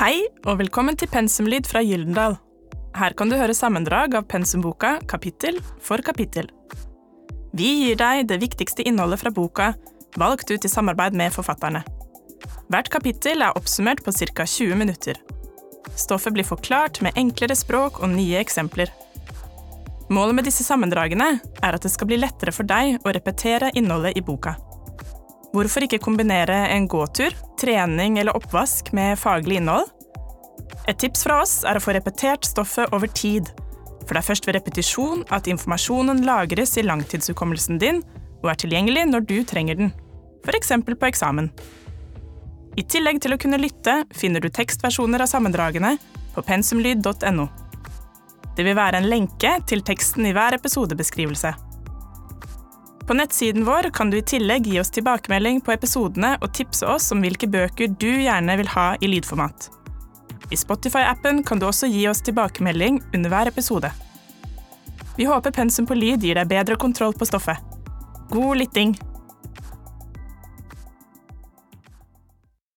Hei, og velkommen til Pensumlyd fra Gyldendal. Her kan du høre sammendrag av pensumboka kapittel for kapittel. Vi gir deg det viktigste innholdet fra boka, valgt ut i samarbeid med forfatterne. Hvert kapittel er oppsummert på ca. 20 minutter. Stoffet blir forklart med enklere språk og nye eksempler. Målet med disse sammendragene er at det skal bli lettere for deg å repetere innholdet i boka. Hvorfor ikke kombinere en gåtur, trening eller oppvask med faglig innhold? Et tips fra oss er å få repetert stoffet over tid, for det er først ved repetisjon at informasjonen lagres i langtidshukommelsen din og er tilgjengelig når du trenger den, f.eks. på eksamen. I tillegg til å kunne lytte finner du tekstversjoner av sammendragene på pensumlyd.no. Det vil være en lenke til teksten i hver episodebeskrivelse. På nettsiden vår kan du i tillegg gi oss tilbakemelding på episodene og tipse oss om hvilke bøker du gjerne vil ha i lydformat. I Spotify-appen kan du også gi oss tilbakemelding under hver episode. Vi håper pensum på lyd gir deg bedre kontroll på stoffet. God lytting!